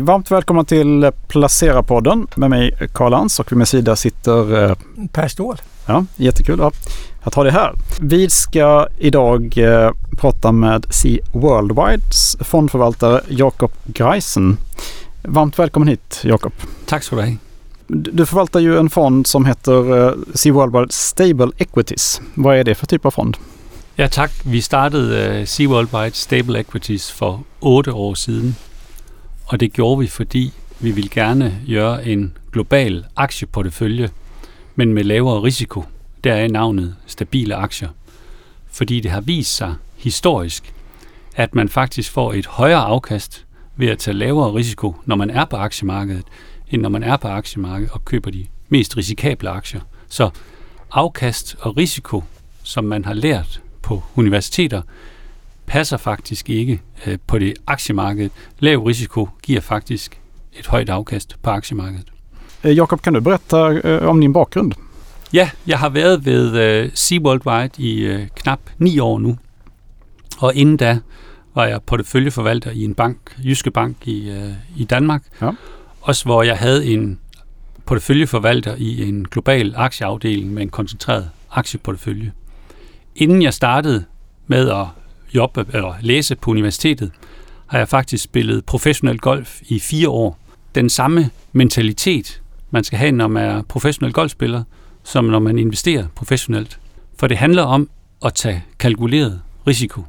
Varmt välkomna till Placera-podden med mig Karl Lans och vid min sida sitter eh, Per Ståhl. Ja, jättekul ja. att ha dig här. Vi ska idag eh, prata med C Worldwides fondförvaltare Jakob Greisen. Varmt välkommen hit Jakob. Tack ska du ha. Du förvaltar ju en fond som heter eh, C Worldwide Stable Equities. Vad är det för typ av fond? Ja tak. Vi startede uh, Sea Worldwide Stable Equities for otte år siden. Og det gjorde vi, fordi vi ville gerne gøre en global aktieportefølje, men med lavere risiko. Der er navnet stabile aktier. Fordi det har vist sig historisk, at man faktisk får et højere afkast ved at tage lavere risiko, når man er på aktiemarkedet, end når man er på aktiemarkedet og køber de mest risikable aktier. Så afkast og risiko, som man har lært på universiteter, passer faktisk ikke øh, på det aktiemarked. Lav risiko giver faktisk et højt afkast på aktiemarkedet. Eh, Jakob, kan du berätta eh, om din bakgrund? Ja, jeg har været ved uh, Sea Worldwide i knap ni år nu. Og inden da var jeg porteføljeforvalter i en bank, Jyske Bank i, i Danmark. Ja. Også hvor jeg havde en porteføljeforvalter i en global aktieafdeling med en koncentreret aktieportefølje. Inden jeg startede med at jobbe eller læse på universitetet, har jeg faktisk spillet professionel golf i fire år. Den samme mentalitet, man skal have, når man er professionel golfspiller, som når man investerer professionelt. For det handler om at tage kalkuleret risiko.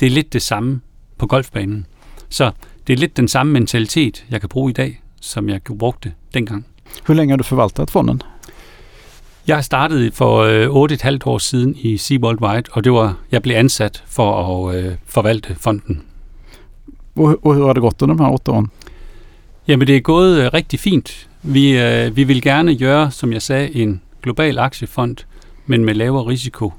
Det er lidt det samme på golfbanen. Så det er lidt den samme mentalitet, jeg kan bruge i dag, som jeg brugte dengang. Hvor længe har du forvaltet fonden? Jeg startede for øh, 8,5 år siden i Seabold White, og det var, jeg blev ansat for at øh, forvalte fonden. Hur har det gått under de här åtta åren? Jamen, det er gået øh, rigtig fint. Vi, øh, vi vil gerne gøre, som jeg sagde, en global aktiefond, men med lavere risiko.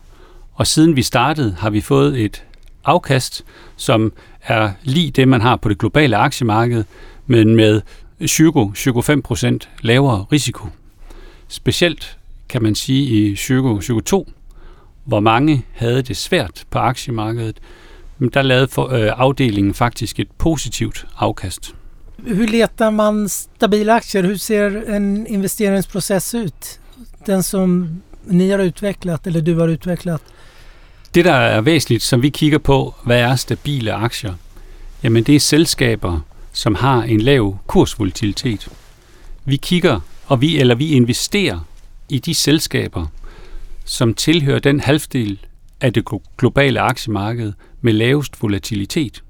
Og siden vi startede, har vi fået et afkast, som er lige det, man har på det globale aktiemarked, men med 20-25% lavere risiko. Specielt kan man sige i 2022, hvor mange havde det svært på aktiemarkedet, men der lavede for, øh, afdelingen faktisk et positivt afkast. Hur letar man stabila aktier? Hur ser en investeringsprocess ut? Den som ni har utvecklat eller du har utvecklat? Det, der er væsentligt, som vi kigger på, hvad er stabile aktier? Jamen, det er selskaber, som har en lav kursvolatilitet. Vi kigger, og vi, eller vi investerer i de selskaber, som tilhører den halvdel af det globale aktiemarked med lavest volatilitet.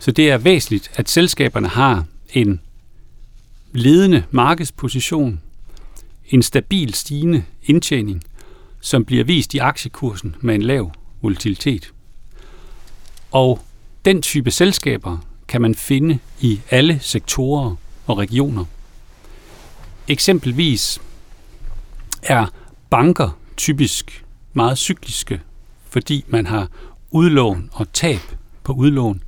Så det er væsentligt, at selskaberne har en ledende markedsposition, en stabil stigende indtjening, som bliver vist i aktiekursen med en lav volatilitet. Og den type selskaber kan man finde i alle sektorer og regioner. Eksempelvis er banker typisk meget cykliske, fordi man har udlån og tab på udlån.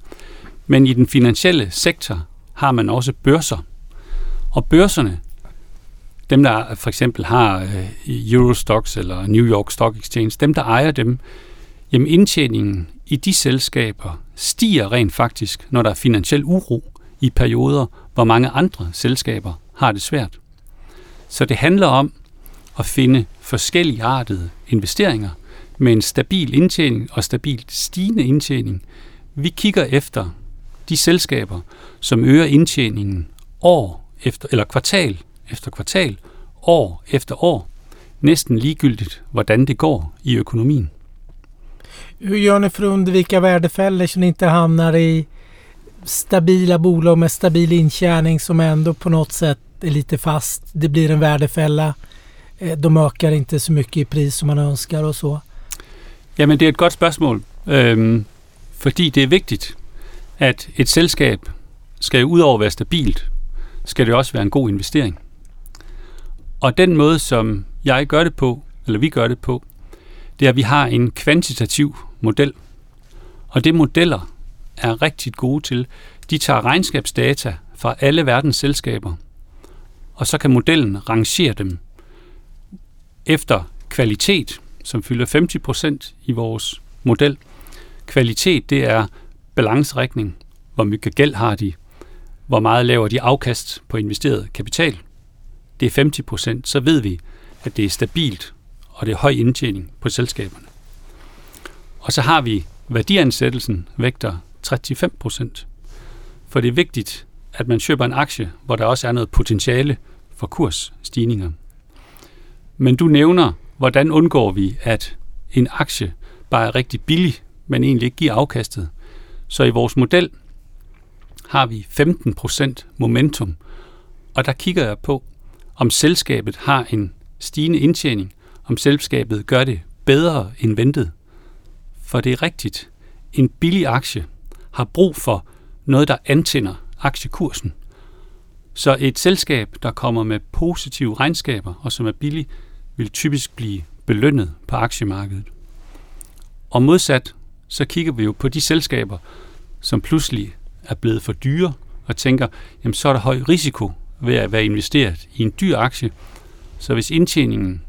Men i den finansielle sektor har man også børser. Og børserne, dem der for eksempel har øh, Eurostox eller New York Stock Exchange, dem der ejer dem, jamen indtjeningen i de selskaber stiger rent faktisk, når der er finansiel uro i perioder, hvor mange andre selskaber har det svært. Så det handler om at finde forskellige artede investeringer med en stabil indtjening og stabilt stigende indtjening. Vi kigger efter de selskaber, som øger indtjeningen år efter, eller kvartal efter kvartal, år efter år, næsten ligegyldigt, hvordan det går i økonomien. Hur gör ni för att undvika värdefällor så ni inte hamnar i stabila bolag med stabil intjäning som ändå på något sätt är lite fast. Det blir en värdefälla. Eh, de ökar inte så mycket i pris som man önskar och så. Jamen, det er et godt spørgsmål, øhm, fordi det er vigtigt, at et selskab skal ju udover at være stabilt, skal det også være en god investering. Og den måde, som jeg gør det på, eller vi gør det på, det er, at vi har en kvantitativ model. Og det modeller er rigtig gode til. De tager regnskabsdata fra alle verdens selskaber, og så kan modellen rangere dem efter kvalitet, som fylder 50 procent i vores model. Kvalitet, det er balancerækning. Hvor mye gæld har de? hvor meget laver de afkast på investeret kapital. Det er 50 procent, så ved vi, at det er stabilt, og det er høj indtjening på selskaberne. Og så har vi værdiansættelsen vægter 35 procent. For det er vigtigt, at man køber en aktie, hvor der også er noget potentiale for kursstigninger. Men du nævner, hvordan undgår vi, at en aktie bare er rigtig billig, men egentlig ikke giver afkastet. Så i vores model har vi 15% momentum, og der kigger jeg på, om selskabet har en stigende indtjening, om selskabet gør det bedre end ventet. For det er rigtigt, en billig aktie har brug for noget, der antænder aktiekursen. Så et selskab, der kommer med positive regnskaber og som er billig, vil typisk blive belønnet på aktiemarkedet. Og modsat, så kigger vi jo på de selskaber, som pludselig er blevet for dyre, og tænker, jamen så er der høj risiko ved at være investeret i en dyr aktie. Så hvis indtjeningen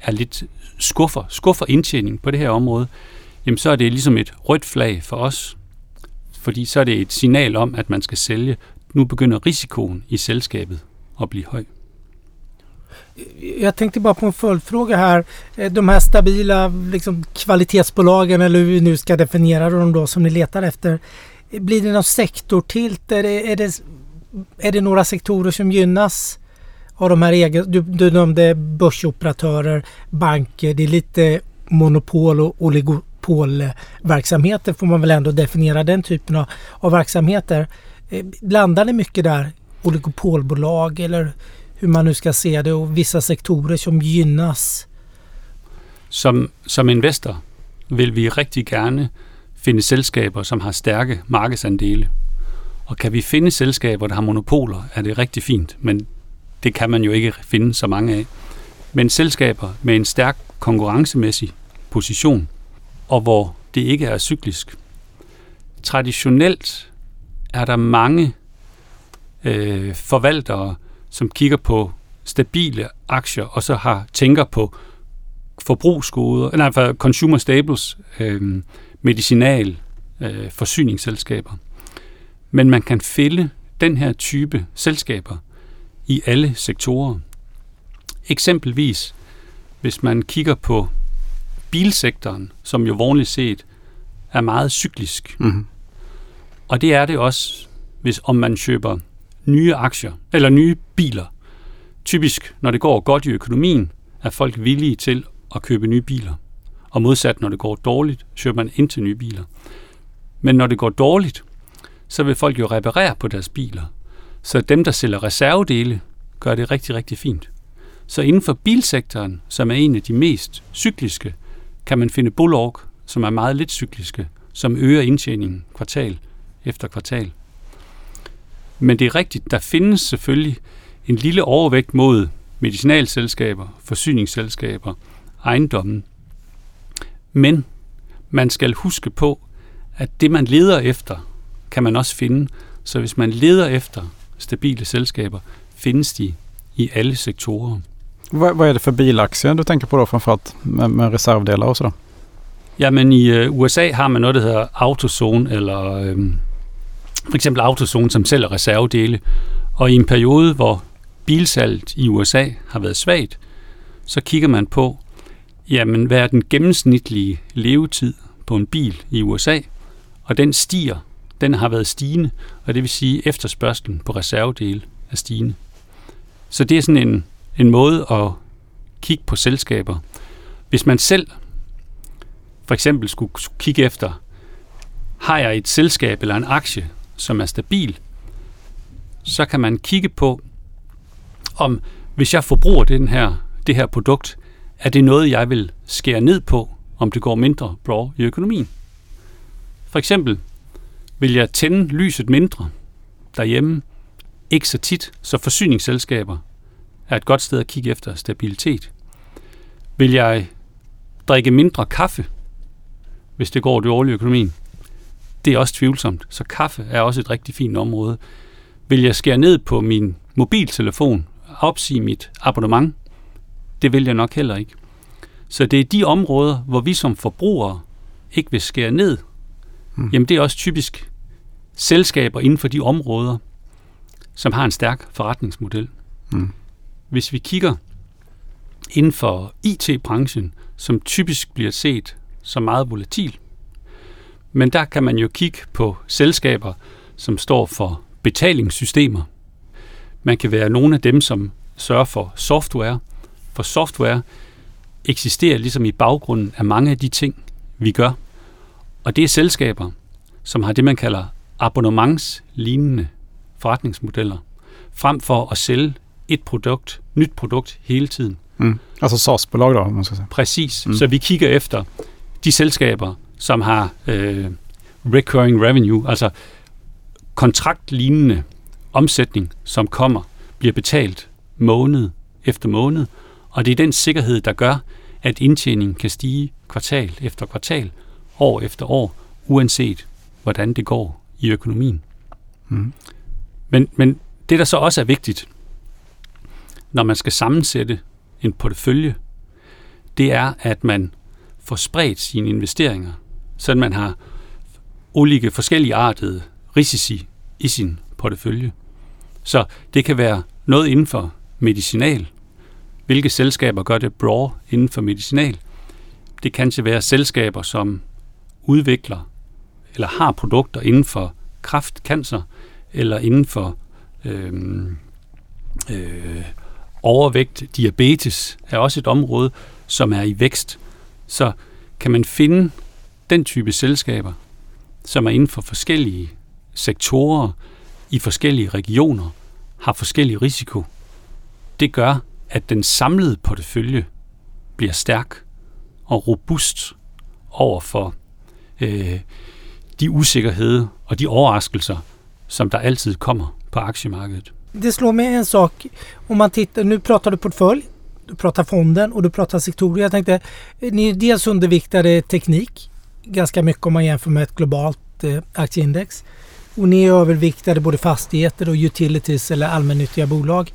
er lidt skuffer, skuffer indtjening på det her område, jamen så er det ligesom et rødt flag for os, fordi så er det et signal om, at man skal sælge. Nu begynder risikoen i selskabet at blive høj. Jag tänkte bara på en följdfråga här. Eh, de här stabila liksom, kvalitetsbolagen eller hur vi nu ska definiera dem då som ni letar efter. Eh, blir det någon sektortilt? Är det, är det, är det några sektorer som gynnas av de här egen, du, du nämnde börsoperatörer, banker. Det är lite monopol och oligopolverksamheter får man väl ändå definiera den typen av, av verksamheter. Eh, blandar ni mycket där oligopolbolag eller hur man nu ska se det och vissa sektorer som gynnas? Som, som investor vil vi rigtig gerne finde selskaber, som har stærke markedsandele. Og kan vi finde selskaber, der har monopoler, er det rigtig fint, men det kan man jo ikke finde så mange af. Men selskaber med en stærk konkurrencemæssig position, og hvor det ikke er cyklisk. Traditionelt er der mange øh, forvaltere, som kigger på stabile aktier, og så har tænker på forbrugsgoder, nej, for consumer staples, øh, medicinal, øh, forsyningsselskaber. Men man kan fælde den her type selskaber i alle sektorer. Eksempelvis, hvis man kigger på bilsektoren, som jo vanligt set er meget cyklisk. Mm-hmm. Og det er det også, hvis om man køber nye aktier, eller nye biler. Typisk, når det går godt i økonomien, er folk villige til at købe nye biler. Og modsat, når det går dårligt, køber man ind til nye biler. Men når det går dårligt, så vil folk jo reparere på deres biler. Så dem, der sælger reservedele, gør det rigtig, rigtig fint. Så inden for bilsektoren, som er en af de mest cykliske, kan man finde Bullock, som er meget lidt cykliske, som øger indtjeningen kvartal efter kvartal. Men det er rigtigt, der findes selvfølgelig en lille overvægt mod medicinalselskaber, forsyningsselskaber, ejendommen. Men man skal huske på, at det man leder efter, kan man også finde. Så hvis man leder efter stabile selskaber, findes de i alle sektorer. Vad, vad är det för bilaktier du tänker på då framförallt med, med reservdelar och sådär? Ja, men i uh, USA har man noget, der hedder AutoZone, eller øhm, for eksempel AutoZone, som sælger reservedele. Og i en periode, hvor bilsalget i USA har været svagt, så kigger man på, jamen, hvad er den gennemsnitlige levetid på en bil i USA? Og den stiger. Den har været stigende, og det vil sige, efterspørgselen på reservedele er stigende. Så det er sådan en, en måde at kigge på selskaber. Hvis man selv for eksempel skulle kigge efter, har jeg et selskab eller en aktie, som er stabil, så kan man kigge på, om hvis jeg forbruger den her, det her produkt, er det noget, jeg vil skære ned på, om det går mindre bra i økonomien. For eksempel vil jeg tænde lyset mindre derhjemme, ikke så tit, så forsyningsselskaber er et godt sted at kigge efter stabilitet. Vil jeg drikke mindre kaffe, hvis det går dårligt i økonomien? Det er også tvivlsomt, så kaffe er også et rigtig fint område. Vil jeg skære ned på min mobiltelefon, opsige mit abonnement? Det vil jeg nok heller ikke. Så det er de områder, hvor vi som forbrugere ikke vil skære ned. Mm. Jamen det er også typisk selskaber inden for de områder, som har en stærk forretningsmodel. Mm. Hvis vi kigger inden for IT-branchen, som typisk bliver set som meget volatil, men der kan man jo kigge på selskaber, som står for betalingssystemer. Man kan være nogle af dem, som sørger for software. For software eksisterer ligesom i baggrunden af mange af de ting, vi gør. Og det er selskaber, som har det, man kalder abonnementslignende forretningsmodeller, frem for at sælge et produkt, nyt produkt hele tiden. Mm. Altså SaaS-bolag man skal sige. Præcis. Mm. Så vi kigger efter de selskaber, som har øh, recurring revenue, altså kontraktlignende omsætning, som kommer, bliver betalt måned efter måned, og det er den sikkerhed, der gør, at indtjeningen kan stige kvartal efter kvartal, år efter år, uanset hvordan det går i økonomien. Mm. Men, men det, der så også er vigtigt, når man skal sammensætte en portefølje, det er, at man får spredt sine investeringer, sådan man har olike forskellige artede risici i sin portefølje. Så det kan være noget inden for medicinal. Hvilke selskaber gør det bra inden for medicinal? Det kan til være selskaber, som udvikler eller har produkter inden for kræft, cancer, eller inden for øh, øh, overvægt, diabetes er også et område, som er i vækst. Så kan man finde den type selskaber, som er inden for forskellige sektorer, i forskellige regioner, har forskellig risiko. Det gør, at den samlede portefølje bliver stærk og robust over for øh, de usikkerheder og de overraskelser, som der altid kommer på aktiemarkedet. Det slår mig en sak. Om man tittar, nu pratar du portfölj, du pratar fonden och du pratar sektorer. Jag tänkte, ni är dels underviktade teknik ganska mycket om man jämför med ett globalt eh, aktieindex. Och ni är överviktade både fastigheter och utilities eller allmännyttiga bolag.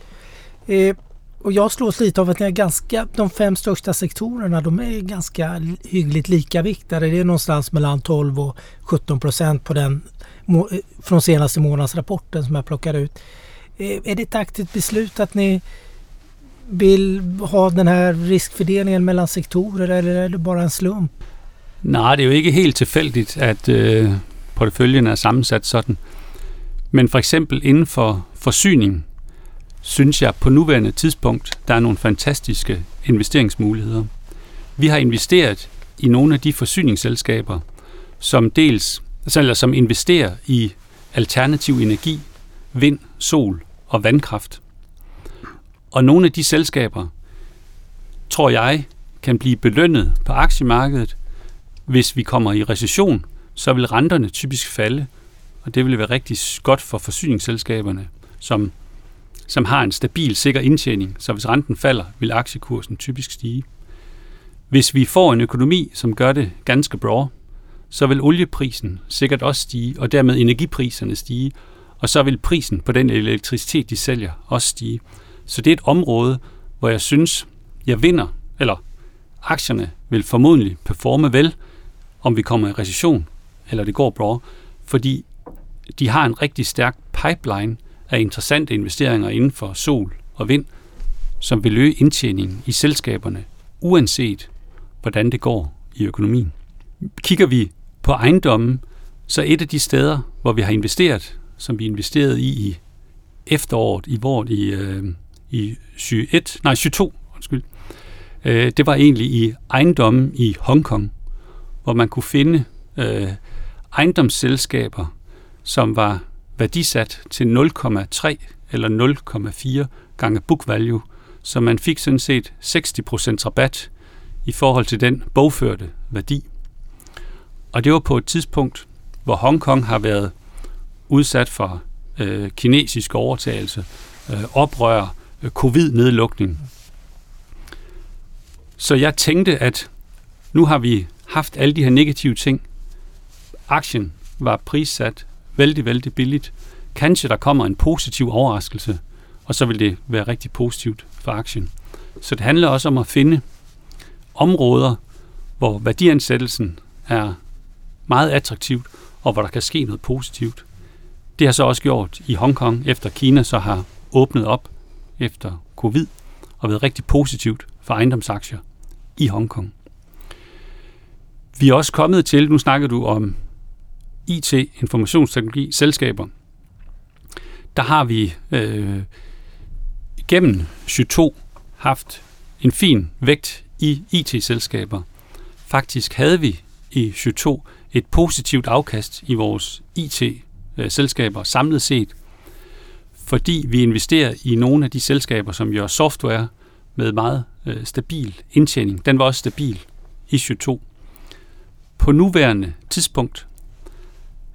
Eh, och jag slås lite av att ni är ganska, de fem största sektorerna de är ganska hyggligt lika viktade. Det är någonstans mellan 12 och 17 procent på den eh, från senaste månadsrapporten som jag plockar ut. Eh, är det ett aktivt beslut att ni vill ha den här riskfördelningen mellan sektorer eller är det bara en slump? Nej, det er jo ikke helt tilfældigt, at øh, porteføljen er sammensat sådan. Men for eksempel inden for forsyning, synes jeg på nuværende tidspunkt, der er nogle fantastiske investeringsmuligheder. Vi har investeret i nogle af de forsyningsselskaber, som dels altså, eller som investerer i alternativ energi, vind, sol og vandkraft. Og nogle af de selskaber, tror jeg, kan blive belønnet på aktiemarkedet, hvis vi kommer i recession, så vil renterne typisk falde, og det vil være rigtig godt for forsyningsselskaberne, som, som har en stabil, sikker indtjening. Så hvis renten falder, vil aktiekursen typisk stige. Hvis vi får en økonomi, som gør det ganske bra, så vil olieprisen sikkert også stige, og dermed energipriserne stige, og så vil prisen på den elektricitet, de sælger, også stige. Så det er et område, hvor jeg synes, jeg vinder, eller aktierne vil formodentlig performe vel, om vi kommer i recession, eller det går bra, fordi de har en rigtig stærk pipeline af interessante investeringer inden for sol og vind, som vil øge indtjeningen i selskaberne, uanset hvordan det går i økonomien. Kigger vi på ejendommen, så et af de steder, hvor vi har investeret, som vi investerede i i efteråret, i vort i, øh, i 21, nej 22, undskyld, øh, det var egentlig i ejendommen i Hongkong, hvor man kunne finde øh, ejendomsselskaber, som var værdisat til 0,3 eller 0,4 gange book value, så man fik sådan set 60% rabat i forhold til den bogførte værdi. Og det var på et tidspunkt, hvor Hongkong har været udsat for øh, kinesisk overtagelse, øh, oprør, øh, covid-nedlukning. Så jeg tænkte, at nu har vi haft alle de her negative ting. Aktien var prissat vældig, vældig billigt. Kanskje der kommer en positiv overraskelse, og så vil det være rigtig positivt for aktien. Så det handler også om at finde områder, hvor værdiansættelsen er meget attraktivt, og hvor der kan ske noget positivt. Det har så også gjort i Hongkong, efter Kina så har åbnet op efter covid, og været rigtig positivt for ejendomsaktier i Hongkong. Vi er også kommet til, nu snakker du om IT, informationsteknologi, selskaber. Der har vi øh, gennem 22 haft en fin vægt i IT-selskaber. Faktisk havde vi i 22 et positivt afkast i vores IT-selskaber samlet set, fordi vi investerer i nogle af de selskaber, som gør software med meget øh, stabil indtjening. Den var også stabil i 22. På nuværende tidspunkt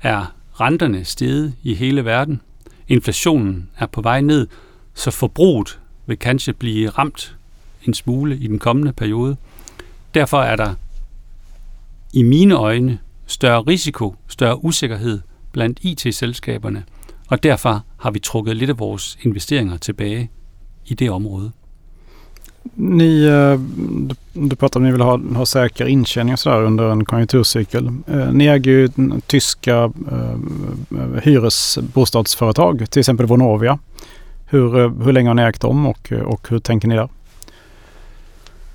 er renterne steget i hele verden. Inflationen er på vej ned, så forbruget vil kanskje blive ramt en smule i den kommende periode. Derfor er der i mine øjne større risiko, større usikkerhed blandt IT-selskaberne, og derfor har vi trukket lidt af vores investeringer tilbage i det område. Ni, eh, du pratar om att ni vill ha, ha säker intjäning och sådär under en konjunkturcykel. Eh, ni äger ju tyska eh, eh, hyresbostadsföretag, till exempel Vonovia. Hur, eh, hur länge har ni ägt dem och, och hur tänker ni där?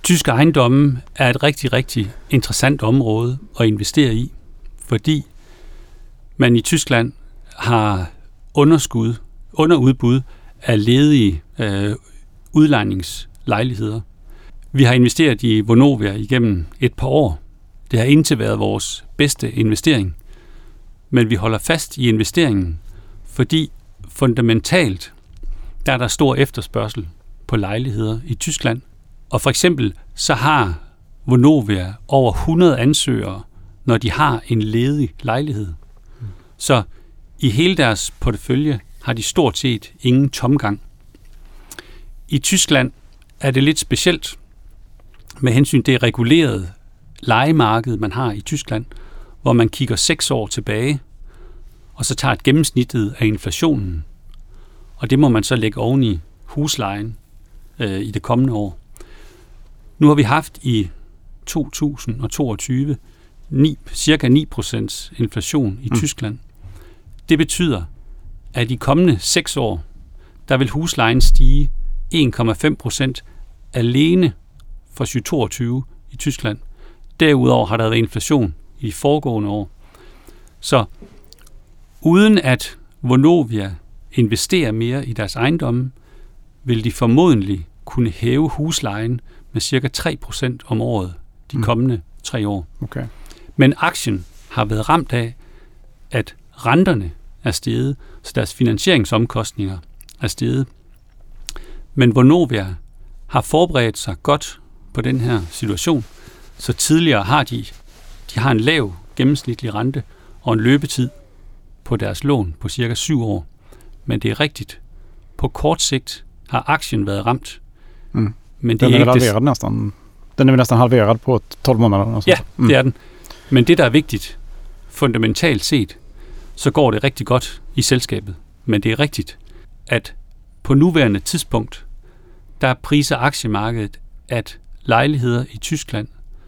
Tysk ejendomme er et rigtig, rigtig interessant område at investere i, fordi man i Tyskland har underskud, underudbud af ledige øh, lejligheder. Vi har investeret i Vonovia igennem et par år. Det har indtil været vores bedste investering. Men vi holder fast i investeringen, fordi fundamentalt der er der stor efterspørgsel på lejligheder i Tyskland. Og for eksempel så har Vonovia over 100 ansøgere, når de har en ledig lejlighed. Så i hele deres portefølje har de stort set ingen tomgang. I Tyskland er det lidt specielt med hensyn til det regulerede legemarked, man har i Tyskland, hvor man kigger seks år tilbage, og så tager et gennemsnittet af inflationen. Og det må man så lægge oven i huslejen øh, i det kommende år. Nu har vi haft i 2022 9, cirka 9% inflation i mm. Tyskland. Det betyder, at i kommende 6 år, der vil huslejen stige 1,5 procent alene for 2022 i Tyskland. Derudover har der været inflation i de foregående år. Så uden at Vonovia investerer mere i deres ejendomme, vil de formodentlig kunne hæve huslejen med cirka 3% om året de mm. kommende tre år. Okay. Men aktien har været ramt af, at renterne er steget, så deres finansieringsomkostninger er steget. Men Vonovia har forberedt sig godt på den her situation, så tidligere har de, de har en lav gennemsnitlig rente og en løbetid på deres lån på cirka 7 år. Men det er rigtigt. På kort sigt har aktien været ramt. Mm. Men det den er, er halverad det... nästan. Den är nästan halverad på 12 måneder. Ja, mm. det er den. Men det, der er vigtigt, fundamentalt set, så går det rigtig godt i selskabet. Men det er rigtigt, at på nuværende tidspunkt, der priser aktiemarkedet, at lejligheder i Tyskland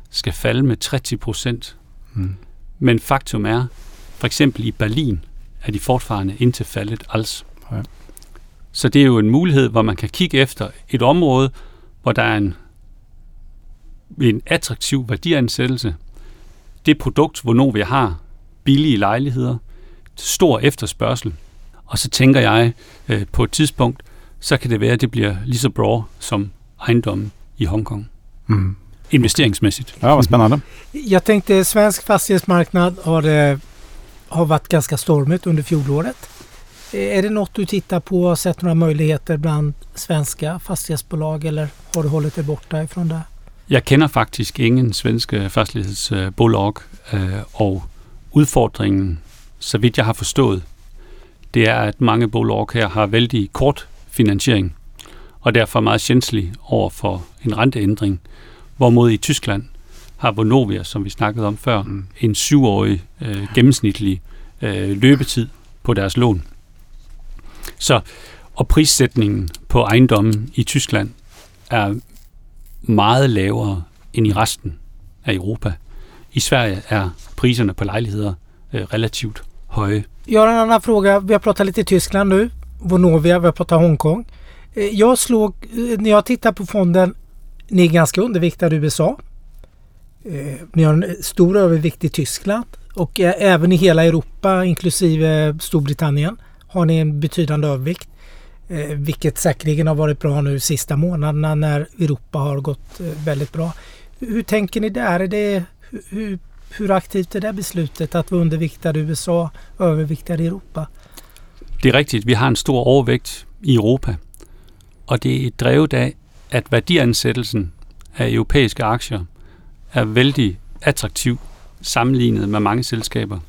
skal falde med 30 procent. Mm. Men faktum er, for eksempel i Berlin, er de fortfarande indtil faldet als. Ja. Så det er jo en mulighed, hvor man kan kigge efter et område, hvor der er en, en attraktiv værdiansættelse. Det produkt, hvor vi har billige lejligheder, stor efterspørgsel, og så tænker jeg, øh, på et tidspunkt, så kan det være, at det bliver lige så bra som ejendommen i Hongkong. Mm. Investeringsmässigt. Ja, vad spännande. Jag tänkte svensk fastighetsmarknad har, det, har varit ganska stormigt under fjolåret. Är det något du tittar på och sett några möjligheter bland svenska fastighetsbolag eller har du hållit dig borta ifrån det? Jeg kender faktisk ingen svenske fastighetsbolag, øh, og udfordringen, så vidt jeg har forstået, det er, at mange bolag her har vældig kort finansiering, og derfor meget sjænselig over for en renteændring. Hvorimod i Tyskland har Vonovia, som vi snakkede om før, mm. en syvårig øh, gennemsnitlig øh, løbetid på deres lån. Så, og prissætningen på ejendommen i Tyskland er meget lavere end i resten af Europa. I Sverige er priserne på lejligheder øh, relativt høje. Jag har en annan fråga. Vi har pratat lite Tyskland nu. Vonovia, vi har pratat Hongkong. Eh, jag slog, eh, när jag tittar på fonden, ni är ganska underviktade i USA. Eh, ni har en stor övervikt i Tyskland och eh, även i hela Europa inklusive Storbritannien har ni en betydande övervikt. Eh, vilket säkerligen har varit bra nu sista månaderna när Europa har gått väldigt bra. Hur tänker ni där? Är det, hur, hur aktivt är det beslutet att vara underviktad i USA och överviktad i Europa? Det er rigtigt. Vi har en stor overvægt i Europa, og det er drevet af, at værdiansættelsen af europæiske aktier er vældig attraktiv sammenlignet med mange selskaber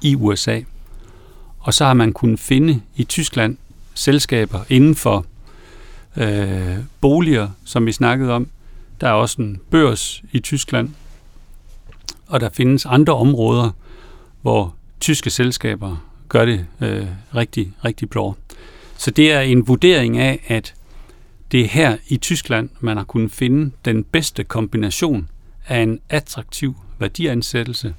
i USA. Og så har man kunnet finde i Tyskland selskaber inden for øh, boliger, som vi snakkede om. Der er også en børs i Tyskland, og der findes andre områder, hvor tyske selskaber gør det øh, rigtig, rigtig bra. Så det er en vurdering af, at det er her i Tyskland, man har kunnet finde den bedste kombination af en attraktiv værdiansættelse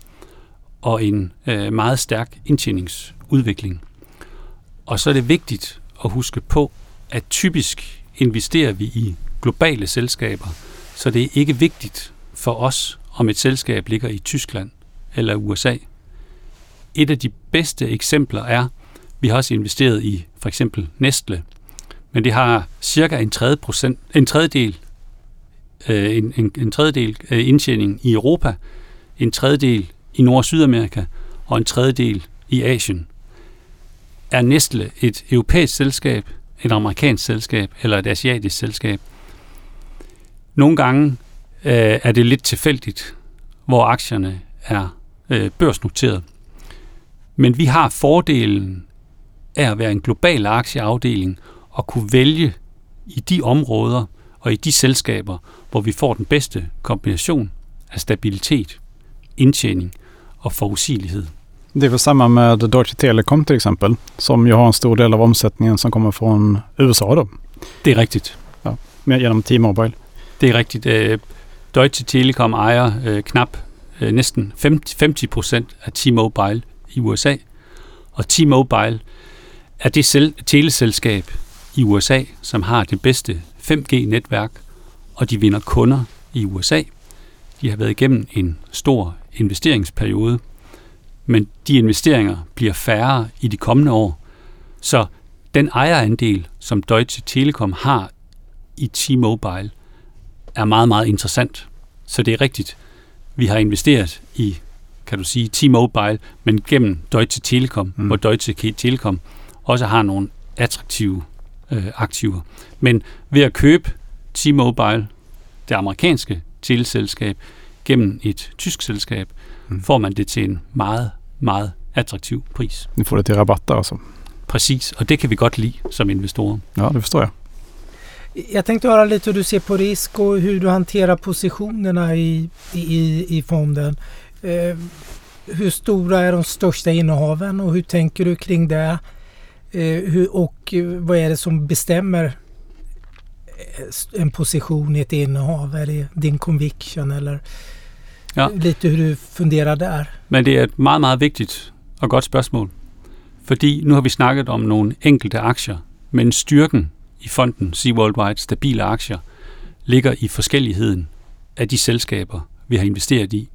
og en øh, meget stærk indtjeningsudvikling. Og så er det vigtigt at huske på, at typisk investerer vi i globale selskaber, så det er ikke vigtigt for os, om et selskab ligger i Tyskland eller USA. Et af de bedste eksempler er, vi har også investeret i for eksempel Nestle, men det har cirka en, tredje procent, en tredjedel øh, en, en, en tredjedel øh, indtjening i Europa, en tredjedel i Nord- og Sydamerika og en tredjedel i Asien. Er Nestle et europæisk selskab, et amerikansk selskab eller et asiatisk selskab? Nogle gange øh, er det lidt tilfældigt, hvor aktierne er øh, børsnoteret. Men vi har fordelen af at være en global aktieafdeling og kunne vælge i de områder og i de selskaber, hvor vi får den bedste kombination af stabilitet, indtjening og forudsigelighed. Det är väl samma med Deutsche Telekom till exempel, som ju har en stor del av omsättningen som kommer från USA då. Det er rigtigt. Ja, genom T-Mobile. Det er rigtigt. Øh, Deutsche Telekom ejer øh, knap øh, næsten 50 procent af T-Mobile i USA, og T-Mobile er det sel- teleselskab i USA, som har det bedste 5G-netværk, og de vinder kunder i USA. De har været igennem en stor investeringsperiode, men de investeringer bliver færre i de kommende år. Så den ejerandel, som Deutsche Telekom har i T-Mobile, er meget, meget interessant. Så det er rigtigt. Vi har investeret i, kan du sige, T-Mobile, men gennem Deutsche Telekom, mm. hvor Deutsche Telekom også har nogle attraktive øh, aktiver. Men ved at købe T-Mobile, det amerikanske teleselskab, gennem et tysk selskab, mm. får man det til en meget, meget attraktiv pris. Ni får det til rabatter altså. Præcis, og det kan vi godt lide som investorer. Ja, det forstår jeg. Jag tänkte höra lite hur du ser på risk och hur du hanterar positionerna i, i, i fonden. Eh, hur stora är de största innehaven och hur tänker du kring det? Eh, hur, och vad är det som bestämmer eh, en position i ett innehav? Är det din conviction eller ja. lite hur du funderer der? Men det er et meget, meget vigtigt og godt spørgsmål. Fordi nu har vi snakket om nogle enkelte aktier, men styrken i fonden Sea Worldwide stabile aktier ligger i forskelligheden af de selskaber, vi har investeret i.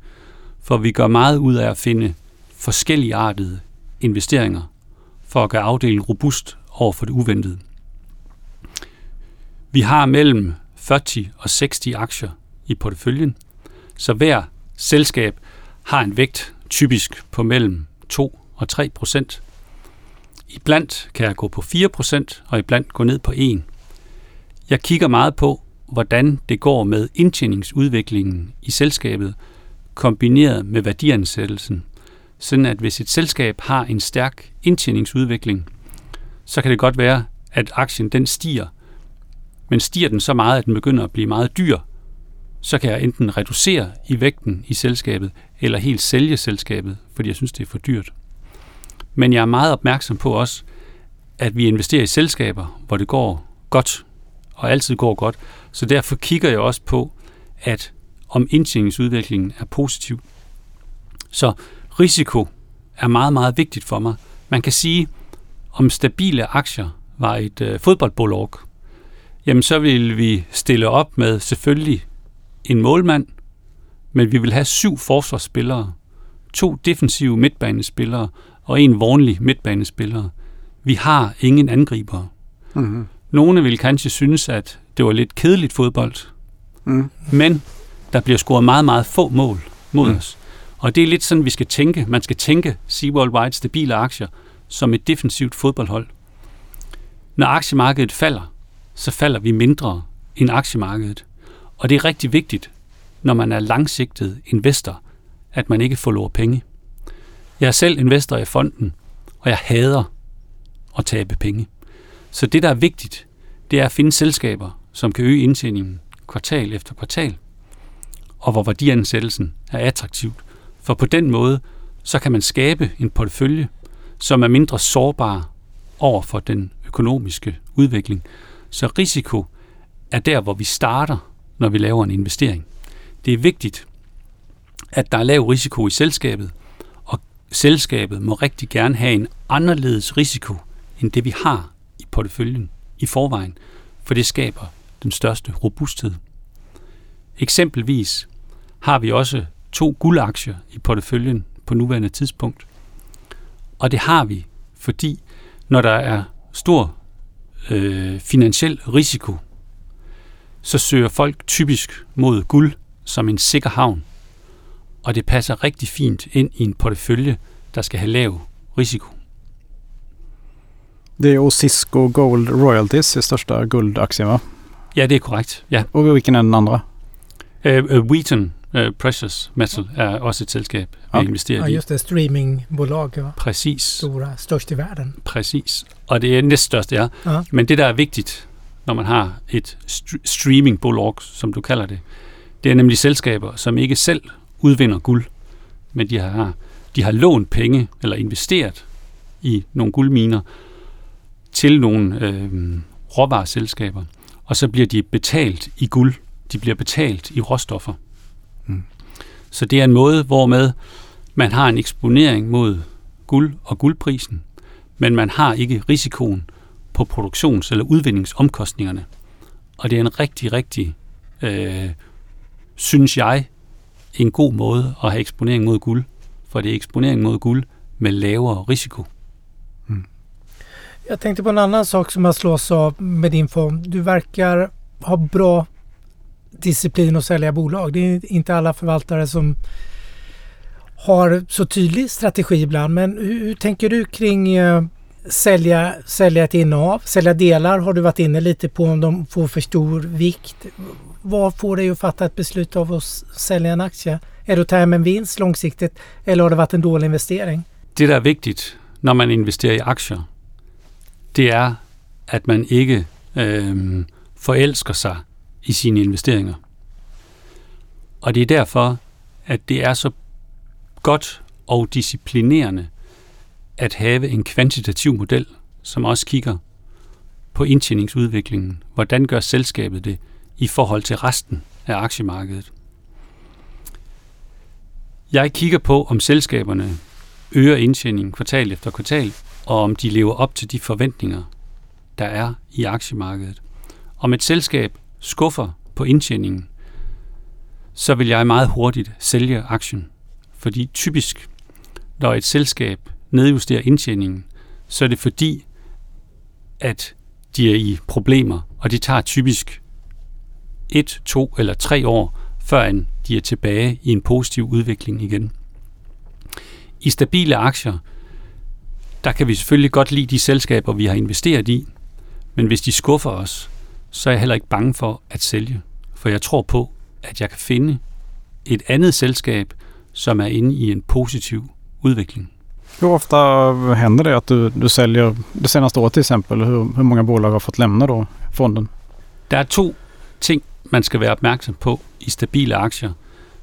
For vi gør meget ud af at finde forskellige artede investeringer for at gøre afdelingen robust over for det uventede. Vi har mellem 40 og 60 aktier i porteføljen, så hver selskab har en vægt typisk på mellem 2 og 3 procent. Iblandt kan jeg gå på 4 procent, og iblandt gå ned på 1. Jeg kigger meget på, hvordan det går med indtjeningsudviklingen i selskabet, kombineret med værdiansættelsen. Sådan at hvis et selskab har en stærk indtjeningsudvikling, så kan det godt være, at aktien den stiger. Men stiger den så meget, at den begynder at blive meget dyr, så kan jeg enten reducere i vægten i selskabet, eller helt sælge selskabet, fordi jeg synes, det er for dyrt. Men jeg er meget opmærksom på også, at vi investerer i selskaber, hvor det går godt, og altid går godt. Så derfor kigger jeg også på, at om indtjeningsudviklingen er positiv. Så risiko er meget, meget vigtigt for mig. Man kan sige, om stabile aktier var et øh, fodboldbolag, jamen så vil vi stille op med selvfølgelig en målmand, men vi vil have syv forsvarsspillere, to defensive midtbanespillere og en vognlig midtbanespiller. Vi har ingen angriber. Mm. Nogle vil kanskje synes, at det var lidt kedeligt fodbold, Mm. men der bliver scoret meget, meget få mål mod Mm. os. Og det er lidt sådan, vi skal tænke. Man skal tænke Sea Worldwide stabile aktier som et defensivt fodboldhold. Når aktiemarkedet falder, så falder vi mindre end aktiemarkedet. Og det er rigtig vigtigt, når man er langsigtet investor, at man ikke forlorer penge. Jeg er selv investor i fonden, og jeg hader at tabe penge. Så det, der er vigtigt, det er at finde selskaber, som kan øge indtjeningen kvartal efter kvartal, og hvor værdiansættelsen er attraktivt. For på den måde, så kan man skabe en portefølje, som er mindre sårbar over for den økonomiske udvikling. Så risiko er der, hvor vi starter, når vi laver en investering. Det er vigtigt, at der er lav risiko i selskabet, og selskabet må rigtig gerne have en anderledes risiko, end det vi har i porteføljen i forvejen, for det skaber den største robusthed. Eksempelvis har vi også to guldaktier i porteføljen på nuværende tidspunkt. Og det har vi, fordi når der er stor øh, finansiel risiko, så søger folk typisk mod guld som en sikker havn. Og det passer rigtig fint ind i en portefølje, der skal have lav risiko. Det är Osisco Gold Royalties, är största guldaktien va? Ja, det er korrekt. Ja. Och vilken är den andra? Uh, uh, Wheaton uh, Precious Metal er også et selskab, vi Okay. investerer Ja, i. just det. Streamingbolag. Va? Præcis. Stora, störst i världen. Præcis. Og det er næststørste, ja. Ja. Men det, der er vigtigt, når man har et st- streamingbolag, som du kalder det, det er nemlig selskaber, som ikke selv udvinder guld, men de har, de har lånt penge eller investeret i nogle guldminer til nogle øh, råvareselskaber, og så bliver de betalt i guld. De bliver betalt i råstoffer. Mm. Så det er en måde, hvormed man har en eksponering mod guld og guldprisen, men man har ikke risikoen på produktions- eller udvindingsomkostningerne. Og det er en rigtig, rigtig, øh, synes jeg, en god måde at have eksponering mod guld, for det er eksponering mod guld med lavere risiko. Jag tänkte på en annan sak som jag slås av med din fond. Du verkar ha bra disciplin att sälja bolag. Det är inte alla förvaltare som har så tydlig strategi ibland. Men hur, hur tänker du kring eh, sälja, sälja ett innehav? Sälja delar har du varit inne lite på om de får för stor vikt. Vad får dig att fatta ett beslut av att sälja en aktie? Är det att ta hem en vinst långsiktigt eller har det varit en dålig investering? Det, der er vigtigt, når man investerer i aktier, det er, at man ikke øh, forelsker sig i sine investeringer. Og det er derfor, at det er så godt og disciplinerende at have en kvantitativ model, som også kigger på indtjeningsudviklingen. Hvordan gør selskabet det i forhold til resten af aktiemarkedet? Jeg kigger på, om selskaberne øger indtjeningen kvartal efter kvartal, og om de lever op til de forventninger, der er i aktiemarkedet. Om et selskab skuffer på indtjeningen, så vil jeg meget hurtigt sælge aktien. Fordi typisk, når et selskab nedjusterer indtjeningen, så er det fordi, at de er i problemer, og det tager typisk et, to eller tre år, før de er tilbage i en positiv udvikling igen. I stabile aktier, der kan vi selvfølgelig godt lide de selskaber, vi har investeret i, men hvis de skuffer os, så er jeg heller ikke bange for at sælge. For jeg tror på, at jeg kan finde et andet selskab, som er inde i en positiv udvikling. Hur ofta händer det att du, du säljer det senaste året till exempel? Hur, hur många bolag har fått lämna då fonden? Der er to ting, man skal være opmærksom på i stabile aktier.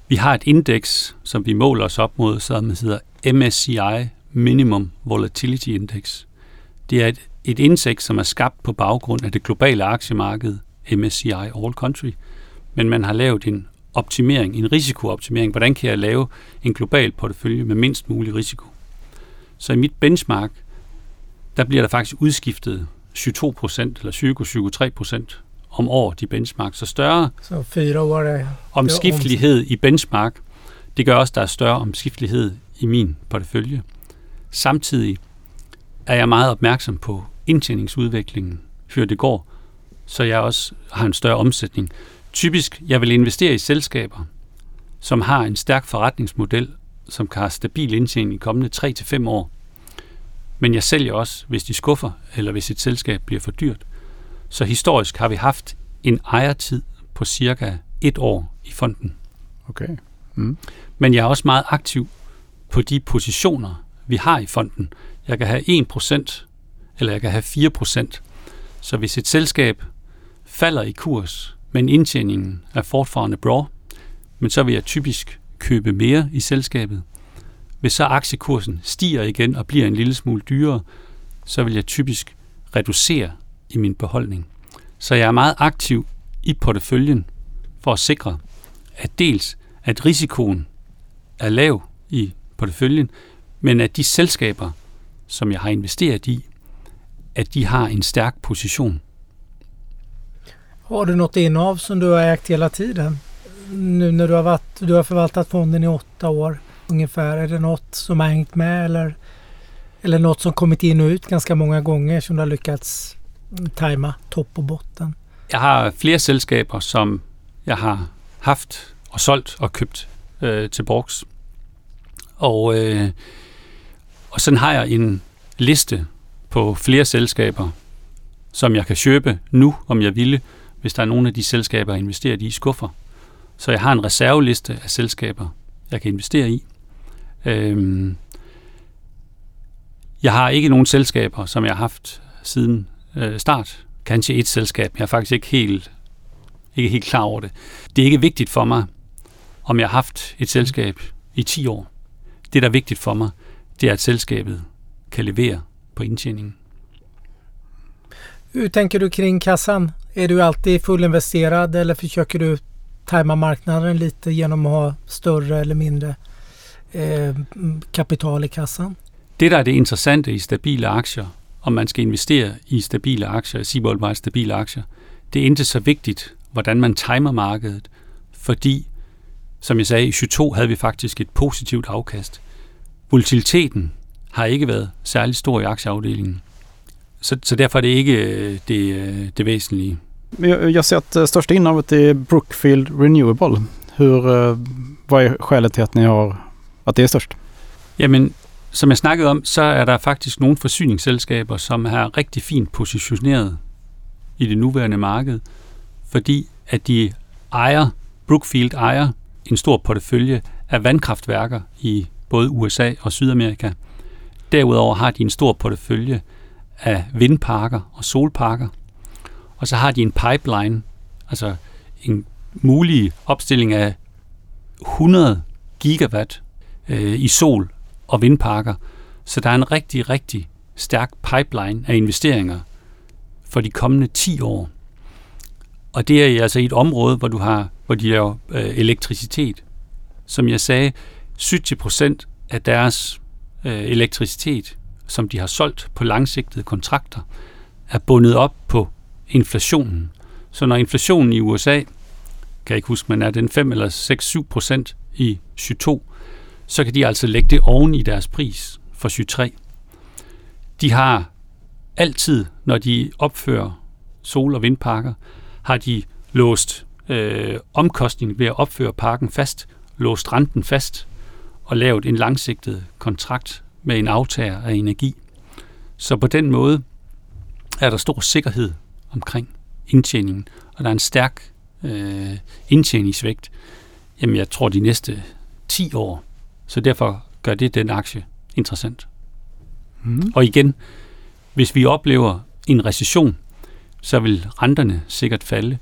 Vi har et indeks, som vi måler os op mod, som hedder MSCI Minimum Volatility Index. Det er et, et indeks, som er skabt på baggrund af det globale aktiemarked, MSCI All Country. Men man har lavet en optimering, en risikooptimering. Hvordan kan jeg lave en global portefølje med mindst mulig risiko? Så i mit benchmark, der bliver der faktisk udskiftet 22 procent, eller 20-23 procent om året i benchmark. Så større Så fyra år är omskiftelighed i benchmark, det gør også, at der er større omskiftelighed i min portefølje. Samtidig er jeg meget opmærksom på indtjeningsudviklingen, før det går, så jeg også har en større omsætning. Typisk, jeg vil investere i selskaber, som har en stærk forretningsmodel, som kan have stabil indtjening i kommende 3-5 år. Men jeg sælger også, hvis de skuffer, eller hvis et selskab bliver for dyrt. Så historisk har vi haft en ejertid på cirka et år i fonden. Okay. Mm. Men jeg er også meget aktiv på de positioner, vi har i fonden. Jeg kan have 1%, eller jeg kan have 4%. Så hvis et selskab falder i kurs, men indtjeningen er fortfarande bra, men så vil jeg typisk købe mere i selskabet. Hvis så aktiekursen stiger igen og bliver en lille smule dyrere, så vil jeg typisk reducere i min beholdning. Så jeg er meget aktiv i porteføljen for at sikre, at dels at risikoen er lav i porteføljen, men at de selskaber, som jeg har investeret i, at de har en stærk position. Har du något innehav som du har ägt hela tiden? Nu när du har, varit, du har förvaltat fonden i åtta år ungefär. Är det något som har hängt med eller, eller något som kommit in och ut ganska många gånger som du har lyckats tajma topp och botten? Jeg har flere selskaber, som jeg har haft og solgt og købt øh, til Borgs. Og, øh, og sådan har jeg en liste på flere selskaber, som jeg kan købe nu, om jeg ville, hvis der er nogle af de selskaber, jeg investerer i, skuffer. Så jeg har en reserveliste af selskaber, jeg kan investere i. Øhm, jeg har ikke nogen selskaber, som jeg har haft siden øh, start. Kanskje et selskab. Jeg er faktisk ikke helt, ikke helt klar over det. Det er ikke vigtigt for mig, om jeg har haft et selskab i 10 år. Det, der er vigtigt for mig, det er, at selskabet kan levere på indtjeningen. Hur tänker du kring kassan? Är du alltid fullinvesterad eller försöker du tajma marknaden lite genom att ha större eller mindre eh, kapital i kassan? Det, der er det interessante i stabile aktier, om man skal investere i stabile aktier, Seabold meget stabile aktier, det er ikke så vigtigt, hvordan man timer markedet, fordi, som jeg sagde, i 22 havde vi faktisk et positivt afkast. Volatiliteten har ikke været særlig stor i aktieafdelingen. Så, så derfor er det ikke øh, det, øh, det væsentlige. Jag, jag ser att eh, största innehavet är Brookfield Renewable. Hur, eh, vad är skälet till att ni har, att det är störst? Jamen, som jeg snakkede om, så er der faktisk nogle forsyningsselskaber, som er rigtig fint positioneret i det nuværende marked, fordi at de ejer, Brookfield ejer en stor portefølje af vandkraftværker i både USA og Sydamerika. Derudover har de en stor portefølje af vindparker og solparker. Og så har de en pipeline, altså en mulig opstilling af 100 gigawatt øh, i sol og vindparker. Så der er en rigtig, rigtig stærk pipeline af investeringer for de kommende 10 år. Og det er altså i et område, hvor du har, hvor de laver øh, elektricitet. Som jeg sagde, 70 procent af deres øh, elektricitet, som de har solgt på langsigtede kontrakter, er bundet op på inflationen. Så når inflationen i USA, kan jeg ikke huske, men er den 5 eller 6-7 procent i 22, så kan de altså lægge det oven i deres pris for 23. De har altid, når de opfører sol- og vindparker, har de låst øh, omkostningen ved at opføre parken fast, låst renten fast og lavet en langsigtet kontrakt med en aftager af energi. Så på den måde er der stor sikkerhed omkring indtjeningen, og der er en stærk øh, indtjeningsvægt. Jamen, jeg tror de næste 10 år. Så derfor gør det den aktie interessant. Mm. Og igen, hvis vi oplever en recession, så vil renterne sikkert falde,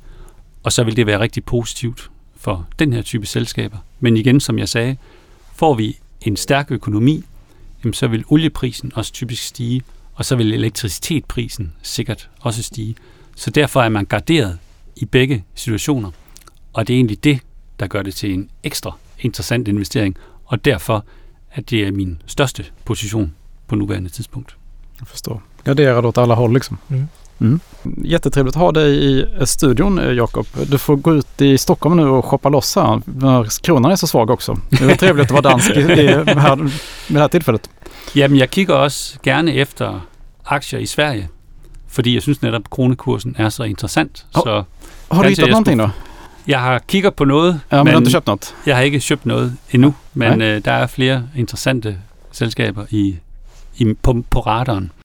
og så vil det være rigtig positivt for den her type selskaber. Men igen, som jeg sagde, får vi en stærk økonomi, jamen så vil olieprisen også typisk stige, og så vil elektricitetprisen sikkert også stige. Så derfor er man garderet i begge situationer, og det er egentlig det, der gør det til en ekstra interessant investering, og derfor at det er min største position på nuværende tidspunkt. Jag förstår. Garderad åt alla håll liksom. Mm. Mm. Jättetrevligt att ha dig i studion eh, Jakob. Du får gå ut i Stockholm nu och shoppa loss här. Kronan är så svag också. Det är trevligt att vara dansk i, i, här, med det här tillfället. Jamen, jeg kigger også gerne efter aktier i Sverige, fordi jeg synes netop, at kronekursen er så interessant. Hov. Så Har du hittat jag någonting då? jeg har kigger på noget, Ja, men, men du har inte köpt något? jeg har ikke købt noget endnu, men Nej. øh, der er flere interessante selskaber i, i, på, på radaren.